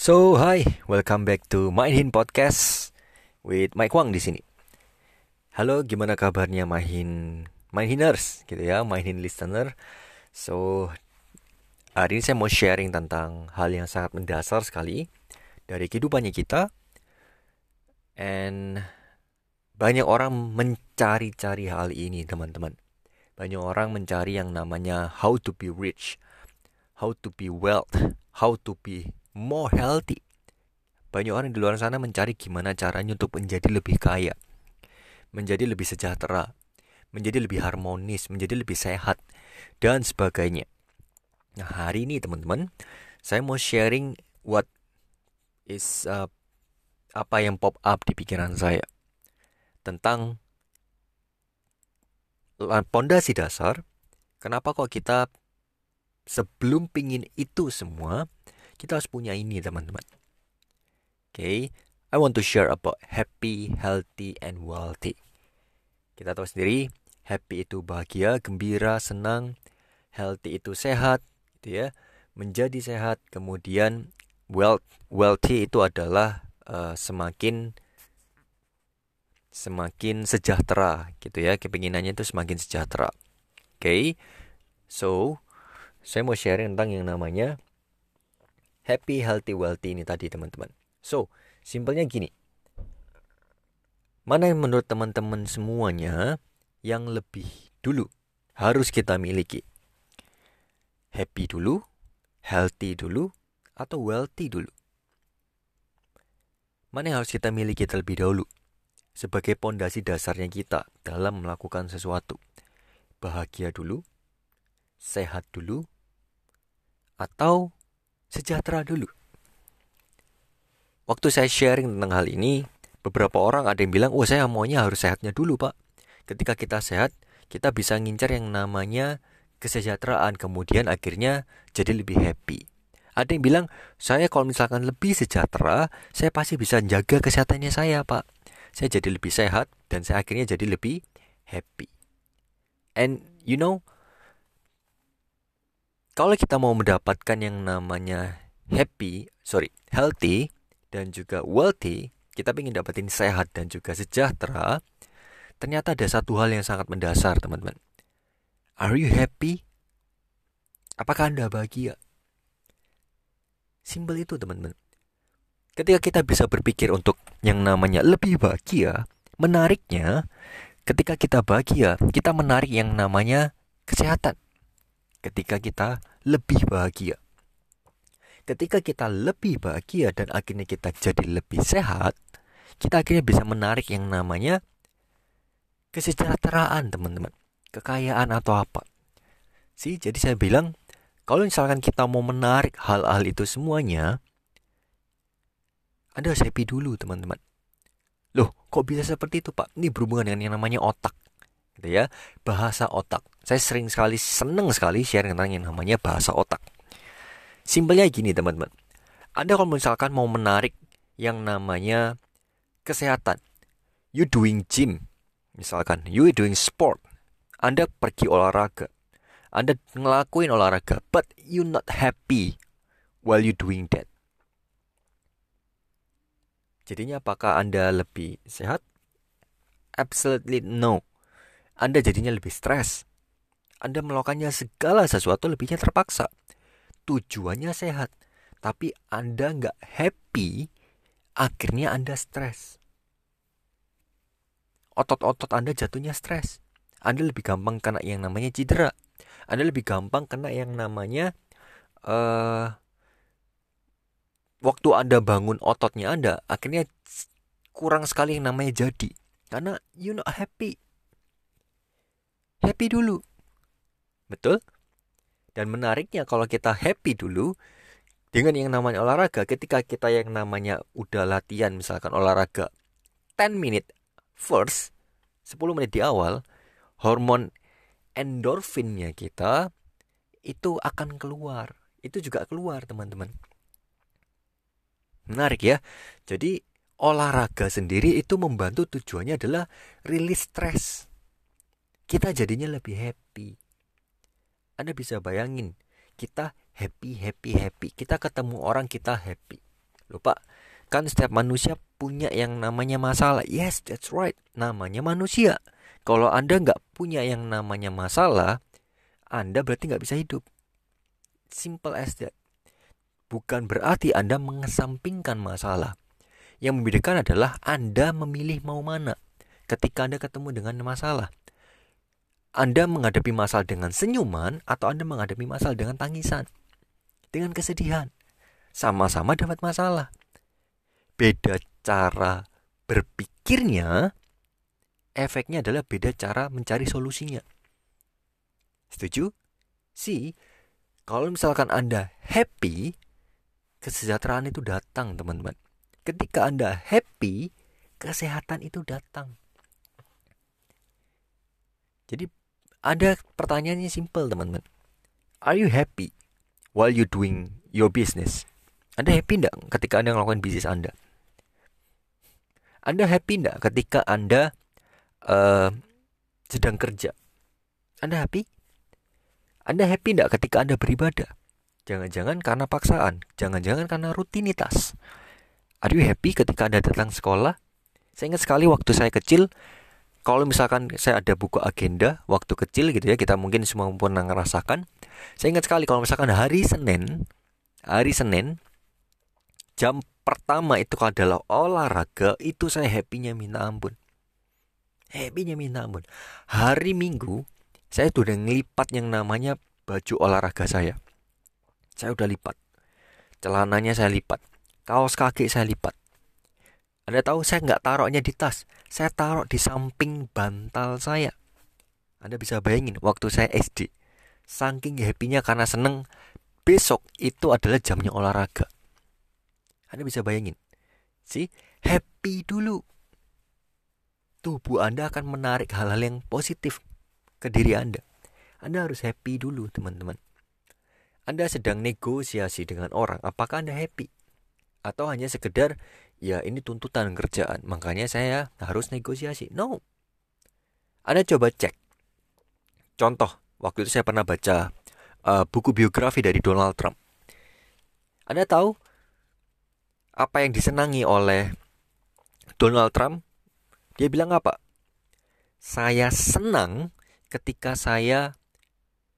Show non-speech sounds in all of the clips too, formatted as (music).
So, hi, welcome back to Main Podcast with Mike Wang di sini. Halo, gimana kabarnya Main Hiners gitu ya, Main listener. So, hari ini saya mau sharing tentang hal yang sangat mendasar sekali dari kehidupannya kita. And banyak orang mencari-cari hal ini, teman-teman. Banyak orang mencari yang namanya how to be rich, how to be wealth, how to be more healthy. Banyak orang di luar sana mencari gimana caranya untuk menjadi lebih kaya, menjadi lebih sejahtera, menjadi lebih harmonis, menjadi lebih sehat, dan sebagainya. Nah, hari ini teman-teman, saya mau sharing what is uh, apa yang pop up di pikiran saya tentang pondasi dasar. Kenapa kok kita sebelum pingin itu semua, kita harus punya ini teman-teman. Oke, okay? I want to share about happy, healthy, and wealthy. Kita tahu sendiri, happy itu bahagia, gembira, senang, healthy itu sehat, gitu ya, menjadi sehat. Kemudian wealth, wealthy itu adalah uh, semakin semakin sejahtera, gitu ya. Kepinginannya itu semakin sejahtera. Oke, okay? so saya mau sharing tentang yang namanya happy, healthy, wealthy ini tadi teman-teman. So, simpelnya gini. Mana yang menurut teman-teman semuanya yang lebih dulu harus kita miliki? Happy dulu, healthy dulu, atau wealthy dulu? Mana yang harus kita miliki terlebih dahulu? Sebagai pondasi dasarnya kita dalam melakukan sesuatu. Bahagia dulu, sehat dulu, atau sejahtera dulu. Waktu saya sharing tentang hal ini, beberapa orang ada yang bilang, oh saya maunya harus sehatnya dulu pak. Ketika kita sehat, kita bisa ngincar yang namanya kesejahteraan, kemudian akhirnya jadi lebih happy. Ada yang bilang, saya kalau misalkan lebih sejahtera, saya pasti bisa jaga kesehatannya saya pak. Saya jadi lebih sehat, dan saya akhirnya jadi lebih happy. And you know, kalau kita mau mendapatkan yang namanya happy, sorry, healthy dan juga wealthy, kita ingin dapetin sehat dan juga sejahtera, ternyata ada satu hal yang sangat mendasar, teman-teman. Are you happy? Apakah Anda bahagia? Simpel itu, teman-teman. Ketika kita bisa berpikir untuk yang namanya lebih bahagia, menariknya ketika kita bahagia, kita menarik yang namanya kesehatan ketika kita lebih bahagia. Ketika kita lebih bahagia dan akhirnya kita jadi lebih sehat, kita akhirnya bisa menarik yang namanya kesejahteraan, teman-teman. Kekayaan atau apa. Sih, jadi saya bilang, kalau misalkan kita mau menarik hal-hal itu semuanya, Anda harus happy dulu, teman-teman. Loh, kok bisa seperti itu, Pak? Ini berhubungan dengan yang namanya otak gitu ya bahasa otak. Saya sering sekali seneng sekali share tentang yang namanya bahasa otak. Simpelnya gini teman-teman. Anda kalau misalkan mau menarik yang namanya kesehatan. You doing gym misalkan. You doing sport. Anda pergi olahraga. Anda ngelakuin olahraga but you not happy while you doing that. Jadinya apakah anda lebih sehat? Absolutely no anda jadinya lebih stres. Anda melakukannya segala sesuatu lebihnya terpaksa. Tujuannya sehat, tapi Anda nggak happy, akhirnya Anda stres. Otot-otot Anda jatuhnya stres. Anda lebih gampang kena yang namanya cedera. Anda lebih gampang kena yang namanya uh, waktu Anda bangun ototnya Anda, akhirnya kurang sekali yang namanya jadi. Karena you not happy happy dulu. Betul? Dan menariknya kalau kita happy dulu dengan yang namanya olahraga, ketika kita yang namanya udah latihan misalkan olahraga 10 minute first, 10 menit di awal, hormon endorfinnya kita itu akan keluar. Itu juga keluar, teman-teman. Menarik ya. Jadi olahraga sendiri itu membantu tujuannya adalah rilis stres kita jadinya lebih happy. Anda bisa bayangin, kita happy, happy, happy. Kita ketemu orang kita happy. Lupa, kan setiap manusia punya yang namanya masalah. Yes, that's right. Namanya manusia. Kalau Anda nggak punya yang namanya masalah, Anda berarti nggak bisa hidup. Simple as that. Bukan berarti Anda mengesampingkan masalah. Yang membedakan adalah Anda memilih mau mana ketika Anda ketemu dengan masalah. Anda menghadapi masalah dengan senyuman atau Anda menghadapi masalah dengan tangisan, dengan kesedihan. Sama-sama dapat masalah. Beda cara berpikirnya, efeknya adalah beda cara mencari solusinya. Setuju? Si, kalau misalkan Anda happy, kesejahteraan itu datang, teman-teman. Ketika Anda happy, kesehatan itu datang. Jadi ada pertanyaannya simple teman-teman. Are you happy while you doing your business? Anda happy enggak ketika Anda melakukan bisnis Anda? Anda happy enggak ketika Anda uh, sedang kerja? Anda happy? Anda happy enggak ketika Anda beribadah? Jangan-jangan karena paksaan, jangan-jangan karena rutinitas. Are you happy ketika Anda datang sekolah? Saya ingat sekali waktu saya kecil, kalau misalkan saya ada buku agenda waktu kecil gitu ya kita mungkin semua pernah ngerasakan. Saya ingat sekali kalau misalkan hari Senin hari Senin jam pertama itu adalah olahraga itu saya happynya minta ampun. Happynya minta ampun. Hari Minggu saya sudah ngelipat yang namanya baju olahraga saya. Saya udah lipat. Celananya saya lipat. Kaos kaki saya lipat anda tahu saya nggak taruhnya di tas, saya taruh di samping bantal saya. Anda bisa bayangin waktu saya SD, saking happy-nya karena seneng, besok itu adalah jamnya olahraga. Anda bisa bayangin, sih happy dulu. Tubuh Anda akan menarik hal-hal yang positif ke diri Anda. Anda harus happy dulu, teman-teman. Anda sedang negosiasi dengan orang, apakah Anda happy? Atau hanya sekedar ya ini tuntutan kerjaan, makanya saya harus negosiasi. No. Anda coba cek. Contoh, waktu itu saya pernah baca uh, buku biografi dari Donald Trump. Anda tahu apa yang disenangi oleh Donald Trump? Dia bilang apa? Saya senang ketika saya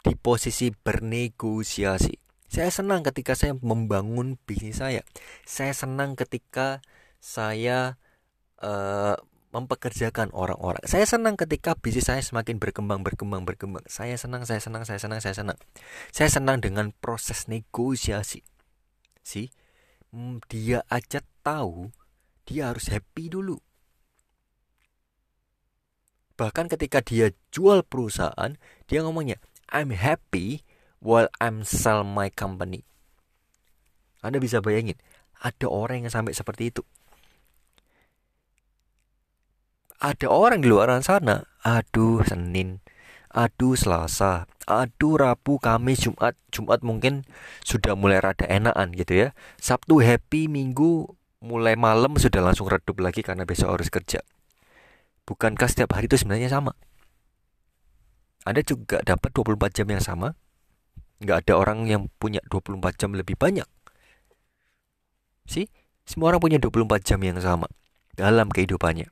di posisi bernegosiasi. Saya senang ketika saya membangun bisnis saya. Saya senang ketika saya uh, mempekerjakan orang-orang. Saya senang ketika bisnis saya semakin berkembang, berkembang, berkembang. Saya senang, saya senang, saya senang, saya senang. Saya senang dengan proses negosiasi. Si, hmm, dia aja tahu dia harus happy dulu. Bahkan ketika dia jual perusahaan, dia ngomongnya, I'm happy while I'm sell my company. Anda bisa bayangin, ada orang yang sampai seperti itu. Ada orang di luar sana, aduh Senin, aduh Selasa, aduh Rabu, Kamis, Jumat, Jumat mungkin sudah mulai rada enakan gitu ya. Sabtu happy, Minggu mulai malam sudah langsung redup lagi karena besok harus kerja. Bukankah setiap hari itu sebenarnya sama? Anda juga dapat 24 jam yang sama, nggak ada orang yang punya 24 jam lebih banyak. Sih, semua orang punya 24 jam yang sama dalam kehidupannya.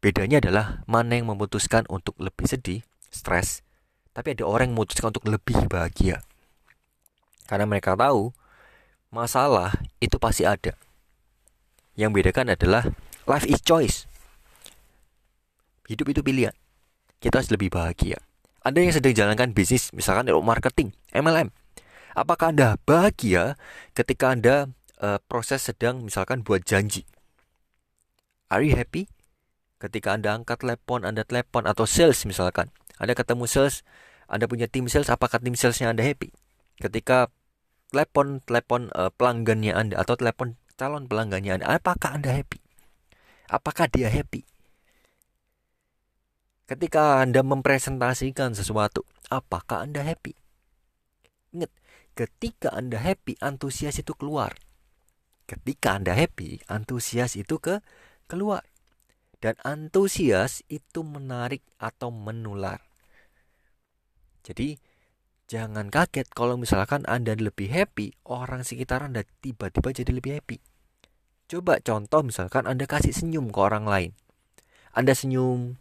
Bedanya adalah mana yang memutuskan untuk lebih sedih, stres, tapi ada orang yang memutuskan untuk lebih bahagia. Karena mereka tahu masalah itu pasti ada. Yang bedakan adalah life is choice. Hidup itu pilihan. Kita harus lebih bahagia. Anda yang sedang jalankan bisnis, misalkan marketing, MLM. Apakah Anda bahagia ketika Anda uh, proses sedang misalkan buat janji? Are you happy? Ketika Anda angkat telepon, Anda telepon atau sales misalkan. Anda ketemu sales, Anda punya tim sales, apakah tim salesnya Anda happy? Ketika telepon telepon uh, pelanggannya Anda atau telepon calon pelanggannya Anda, apakah Anda happy? Apakah dia happy? Ketika Anda mempresentasikan sesuatu, apakah Anda happy? Ingat, ketika Anda happy, antusias itu keluar. Ketika Anda happy, antusias itu ke keluar. Dan antusias itu menarik atau menular. Jadi, Jangan kaget kalau misalkan Anda lebih happy, orang sekitar Anda tiba-tiba jadi lebih happy. Coba contoh misalkan Anda kasih senyum ke orang lain. Anda senyum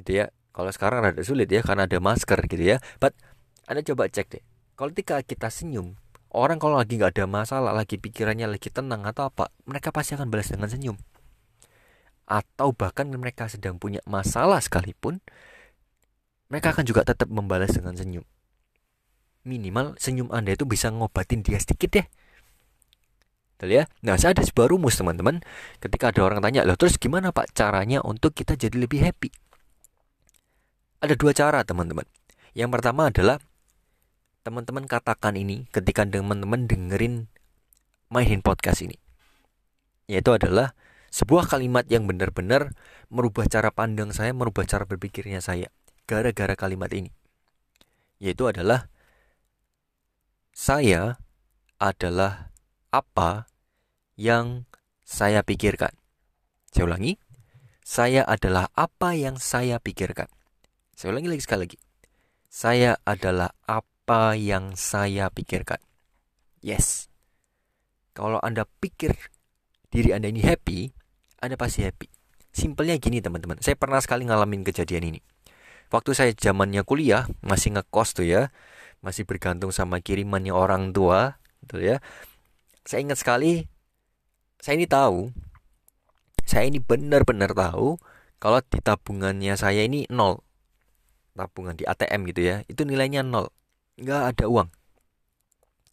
gitu ya. Kalau sekarang rada sulit ya karena ada masker gitu ya. But Anda coba cek deh. Kalau ketika kita senyum, orang kalau lagi nggak ada masalah, lagi pikirannya lagi tenang atau apa, mereka pasti akan balas dengan senyum. Atau bahkan mereka sedang punya masalah sekalipun, mereka akan juga tetap membalas dengan senyum minimal senyum Anda itu bisa ngobatin dia sedikit deh. Betul ya? Nah, saya ada sebuah rumus teman-teman. Ketika ada orang tanya, loh terus gimana Pak caranya untuk kita jadi lebih happy? Ada dua cara teman-teman. Yang pertama adalah teman-teman katakan ini ketika teman-teman dengerin mainin podcast ini. Yaitu adalah sebuah kalimat yang benar-benar merubah cara pandang saya, merubah cara berpikirnya saya. Gara-gara kalimat ini. Yaitu adalah saya adalah apa yang saya pikirkan. Saya ulangi, saya adalah apa yang saya pikirkan. Saya ulangi lagi sekali lagi. Saya adalah apa yang saya pikirkan. Yes. Kalau Anda pikir diri Anda ini happy, Anda pasti happy. Simpelnya gini teman-teman. Saya pernah sekali ngalamin kejadian ini. Waktu saya zamannya kuliah, masih ngekos tuh ya masih bergantung sama kirimannya orang tua gitu ya saya ingat sekali saya ini tahu saya ini benar-benar tahu kalau di tabungannya saya ini nol tabungan di ATM gitu ya itu nilainya nol. Nggak ada uang.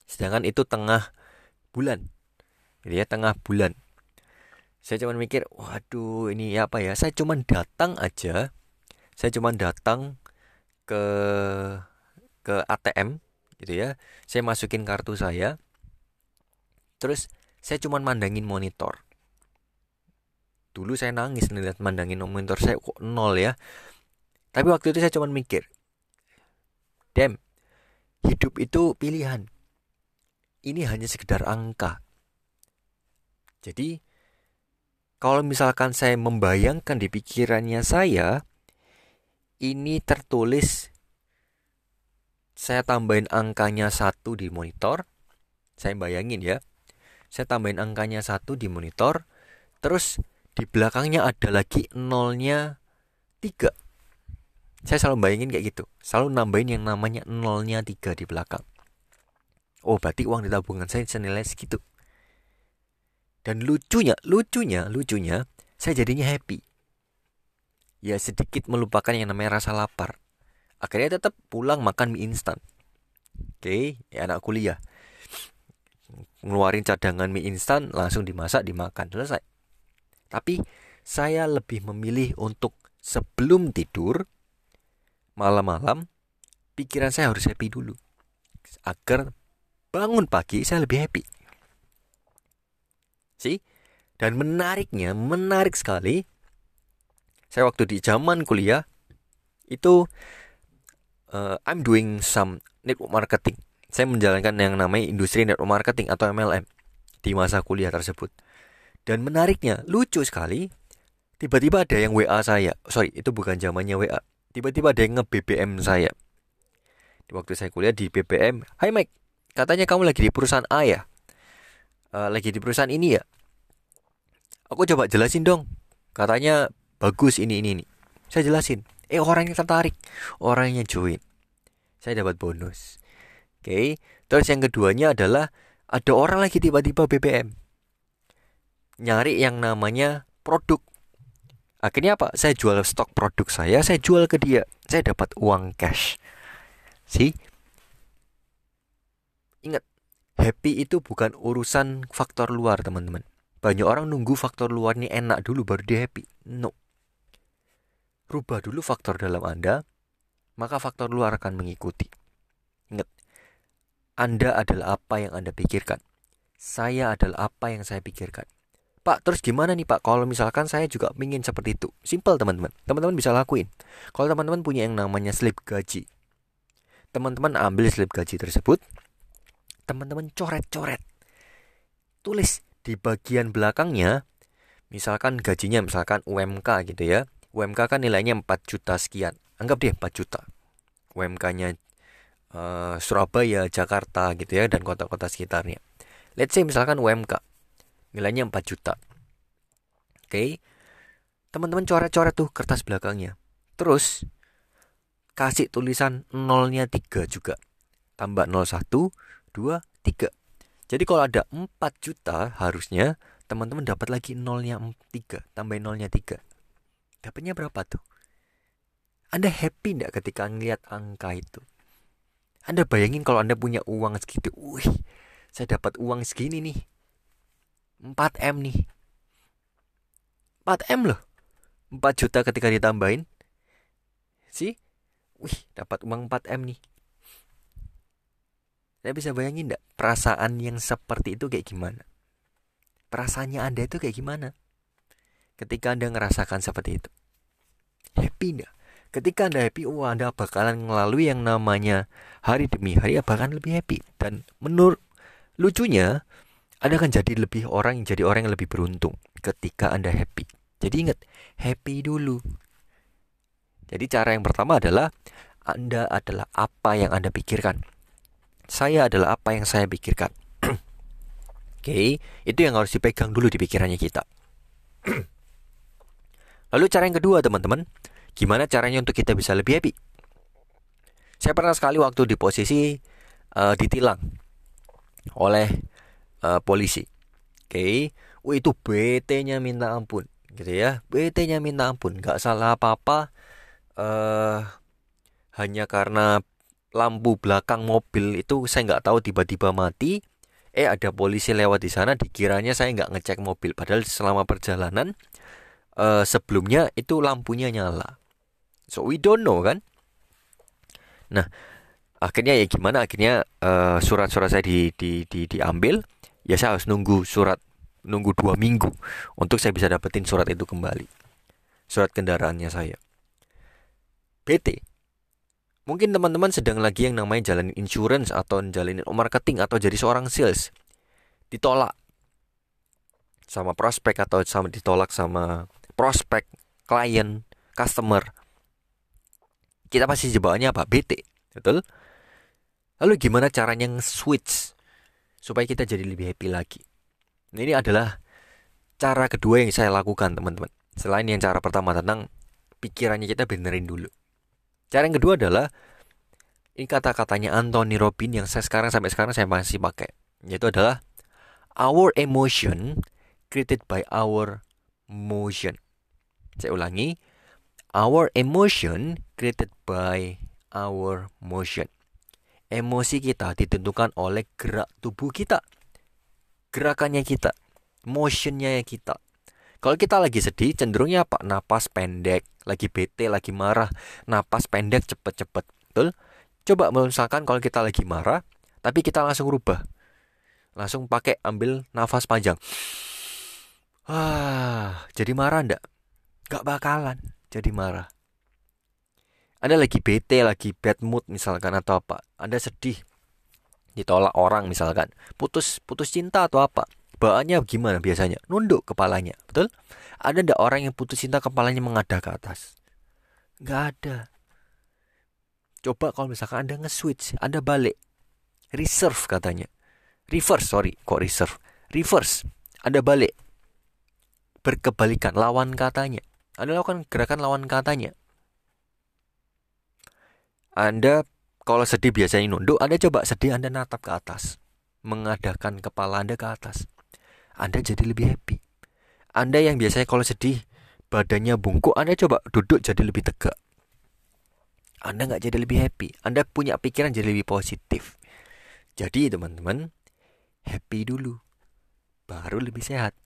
Sedangkan itu tengah bulan. Gitu ya tengah bulan. Saya cuma mikir waduh ini apa ya? Saya cuma datang aja saya cuma datang ke ke ATM gitu ya. Saya masukin kartu saya. Terus saya cuma mandangin monitor. Dulu saya nangis nih lihat mandangin monitor saya kok nol ya tapi waktu itu saya cuma mikir dem hidup itu pilihan. Ini hanya sekedar angka. Jadi kalau misalkan saya membayangkan di pikirannya saya ini tertulis saya tambahin angkanya satu di monitor. Saya bayangin ya saya tambahin angkanya satu di monitor terus di belakangnya ada lagi nolnya tiga saya selalu bayangin kayak gitu. Selalu nambahin yang namanya nolnya tiga di belakang. Oh berarti uang di tabungan saya senilai segitu. Dan lucunya lucunya lucunya saya jadinya happy. Ya sedikit melupakan yang namanya rasa lapar. Akhirnya tetap pulang makan mie instan. Oke ya anak kuliah. Ngeluarin cadangan mie instan langsung dimasak dimakan selesai. Tapi saya lebih memilih untuk sebelum tidur malam-malam pikiran saya harus happy dulu agar bangun pagi saya lebih happy sih dan menariknya menarik sekali saya waktu di zaman kuliah itu uh, I'm doing some network marketing. Saya menjalankan yang namanya industri network marketing atau MLM di masa kuliah tersebut. Dan menariknya, lucu sekali, tiba-tiba ada yang WA saya. Sorry, itu bukan zamannya WA. Tiba-tiba ada yang nge-BBM saya. Di waktu saya kuliah di BBM, Hai Mike, katanya kamu lagi di perusahaan A ya? Uh, lagi di perusahaan ini ya? Aku coba jelasin dong. Katanya bagus ini ini ini. Saya jelasin eh orangnya tertarik orangnya join saya dapat bonus oke okay. terus yang keduanya adalah ada orang lagi tiba-tiba BBM nyari yang namanya produk akhirnya apa? Saya jual stok produk saya saya jual ke dia. Saya dapat uang cash. Sih ingat happy itu bukan urusan faktor luar teman-teman. Banyak orang nunggu faktor luarnya enak dulu baru dia happy. No. Rubah dulu faktor dalam Anda, maka faktor luar akan mengikuti. Ingat, Anda adalah apa yang Anda pikirkan. Saya adalah apa yang saya pikirkan. Pak, terus gimana nih Pak kalau misalkan saya juga ingin seperti itu? Simple teman-teman. Teman-teman bisa lakuin. Kalau teman-teman punya yang namanya slip gaji. Teman-teman ambil slip gaji tersebut. Teman-teman coret-coret. Tulis di bagian belakangnya. Misalkan gajinya misalkan UMK gitu ya UMK kan nilainya 4 juta sekian. Anggap deh 4 juta. UMK-nya uh, Surabaya, Jakarta gitu ya dan kota-kota sekitarnya. Let's say misalkan UMK nilainya 4 juta. Oke. Teman-teman coret-coret tuh kertas belakangnya. Terus kasih tulisan nolnya 3 juga. Tambah 01, 2, 3. Jadi kalau ada 4 juta harusnya teman-teman dapat lagi nolnya 3, tambah nolnya 3. Dapatnya berapa tuh? Anda happy nggak ketika ngeliat angka itu? Anda bayangin kalau Anda punya uang segitu, wih, saya dapat uang segini nih. 4M nih. 4M loh. 4 juta ketika ditambahin. Sih? Wih, dapat uang 4M nih. Saya bisa bayangin enggak perasaan yang seperti itu kayak gimana? Perasaannya Anda itu kayak gimana? Ketika Anda ngerasakan seperti itu. Happy enggak? Ketika Anda happy, oh Anda bakalan melalui yang namanya hari demi hari, bahkan lebih happy. Dan menurut lucunya, Anda akan jadi lebih orang, jadi orang yang lebih beruntung ketika Anda happy. Jadi ingat, happy dulu. Jadi cara yang pertama adalah Anda adalah apa yang Anda pikirkan. Saya adalah apa yang saya pikirkan. (clears throat) Oke, okay, itu yang harus dipegang dulu di pikirannya kita. (clears throat) Lalu cara yang kedua, teman-teman, gimana caranya untuk kita bisa lebih happy? Saya pernah sekali waktu di posisi uh, ditilang oleh uh, polisi. Oke, okay. Itu BT-nya minta ampun, gitu ya. BT-nya minta ampun, nggak salah apa-apa. Uh, hanya karena lampu belakang mobil itu saya nggak tahu tiba-tiba mati eh ada polisi lewat di sana dikiranya saya nggak ngecek mobil padahal selama perjalanan uh, sebelumnya itu lampunya nyala so we don't know kan nah akhirnya ya gimana akhirnya uh, surat-surat saya di, di, di, diambil ya saya harus nunggu surat nunggu dua minggu untuk saya bisa dapetin surat itu kembali surat kendaraannya saya BT Mungkin teman-teman sedang lagi yang namanya jalanin insurance atau jalanin marketing atau jadi seorang sales. Ditolak sama prospek atau sama ditolak sama prospek, klien, customer. Kita pasti jebakannya apa? BT, betul? Lalu gimana caranya switch supaya kita jadi lebih happy lagi? Nah, ini adalah cara kedua yang saya lakukan, teman-teman. Selain yang cara pertama tentang pikirannya kita benerin dulu. Cara yang kedua adalah ini kata-katanya Anthony Robin yang saya sekarang sampai sekarang saya masih pakai. Yaitu adalah our emotion created by our motion. Saya ulangi, our emotion created by our motion. Emosi kita ditentukan oleh gerak tubuh kita. Gerakannya kita, motionnya kita. Kalau kita lagi sedih, cenderungnya apa? Napas pendek, lagi bete, lagi marah, napas pendek cepet-cepet. Betul? Coba misalkan kalau kita lagi marah, tapi kita langsung rubah. Langsung pakai ambil nafas panjang. Ah, jadi marah ndak? Gak bakalan jadi marah. Anda lagi bete, lagi bad mood misalkan atau apa. Anda sedih, ditolak orang misalkan, putus putus cinta atau apa bawaannya gimana biasanya? Nunduk kepalanya, betul? Ada ndak orang yang putus cinta kepalanya mengadah ke atas? Nggak ada. Coba kalau misalkan Anda nge-switch, Anda balik. Reserve katanya. Reverse, sorry, kok reserve? Reverse. Anda balik. Berkebalikan, lawan katanya. Anda lakukan gerakan lawan katanya. Anda kalau sedih biasanya nunduk, Anda coba sedih Anda natap ke atas. Mengadahkan kepala Anda ke atas. Anda jadi lebih happy. Anda yang biasanya kalau sedih badannya bungkuk, Anda coba duduk jadi lebih tegak. Anda nggak jadi lebih happy. Anda punya pikiran jadi lebih positif. Jadi teman-teman, happy dulu. Baru lebih sehat.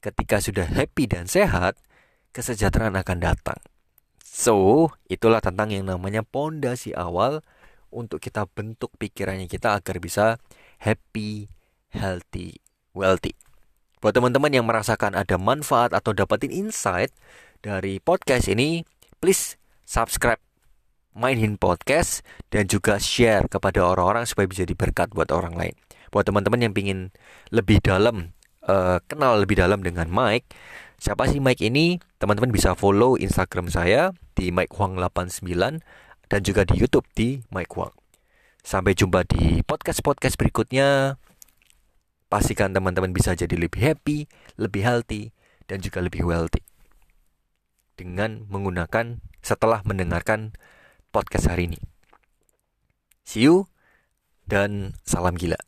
Ketika sudah happy dan sehat, kesejahteraan akan datang. So, itulah tentang yang namanya pondasi awal untuk kita bentuk pikirannya kita agar bisa happy, healthy, wealthy. Buat teman-teman yang merasakan ada manfaat atau dapetin insight dari podcast ini, please subscribe Mainin Podcast dan juga share kepada orang-orang supaya bisa diberkat buat orang lain. Buat teman-teman yang ingin lebih dalam, uh, kenal lebih dalam dengan Mike, siapa sih Mike ini? Teman-teman bisa follow Instagram saya di Mike Huang 89 dan juga di YouTube di Mike Huang. Sampai jumpa di podcast-podcast berikutnya. Pastikan teman-teman bisa jadi lebih happy, lebih healthy, dan juga lebih wealthy. Dengan menggunakan setelah mendengarkan podcast hari ini. See you dan salam gila.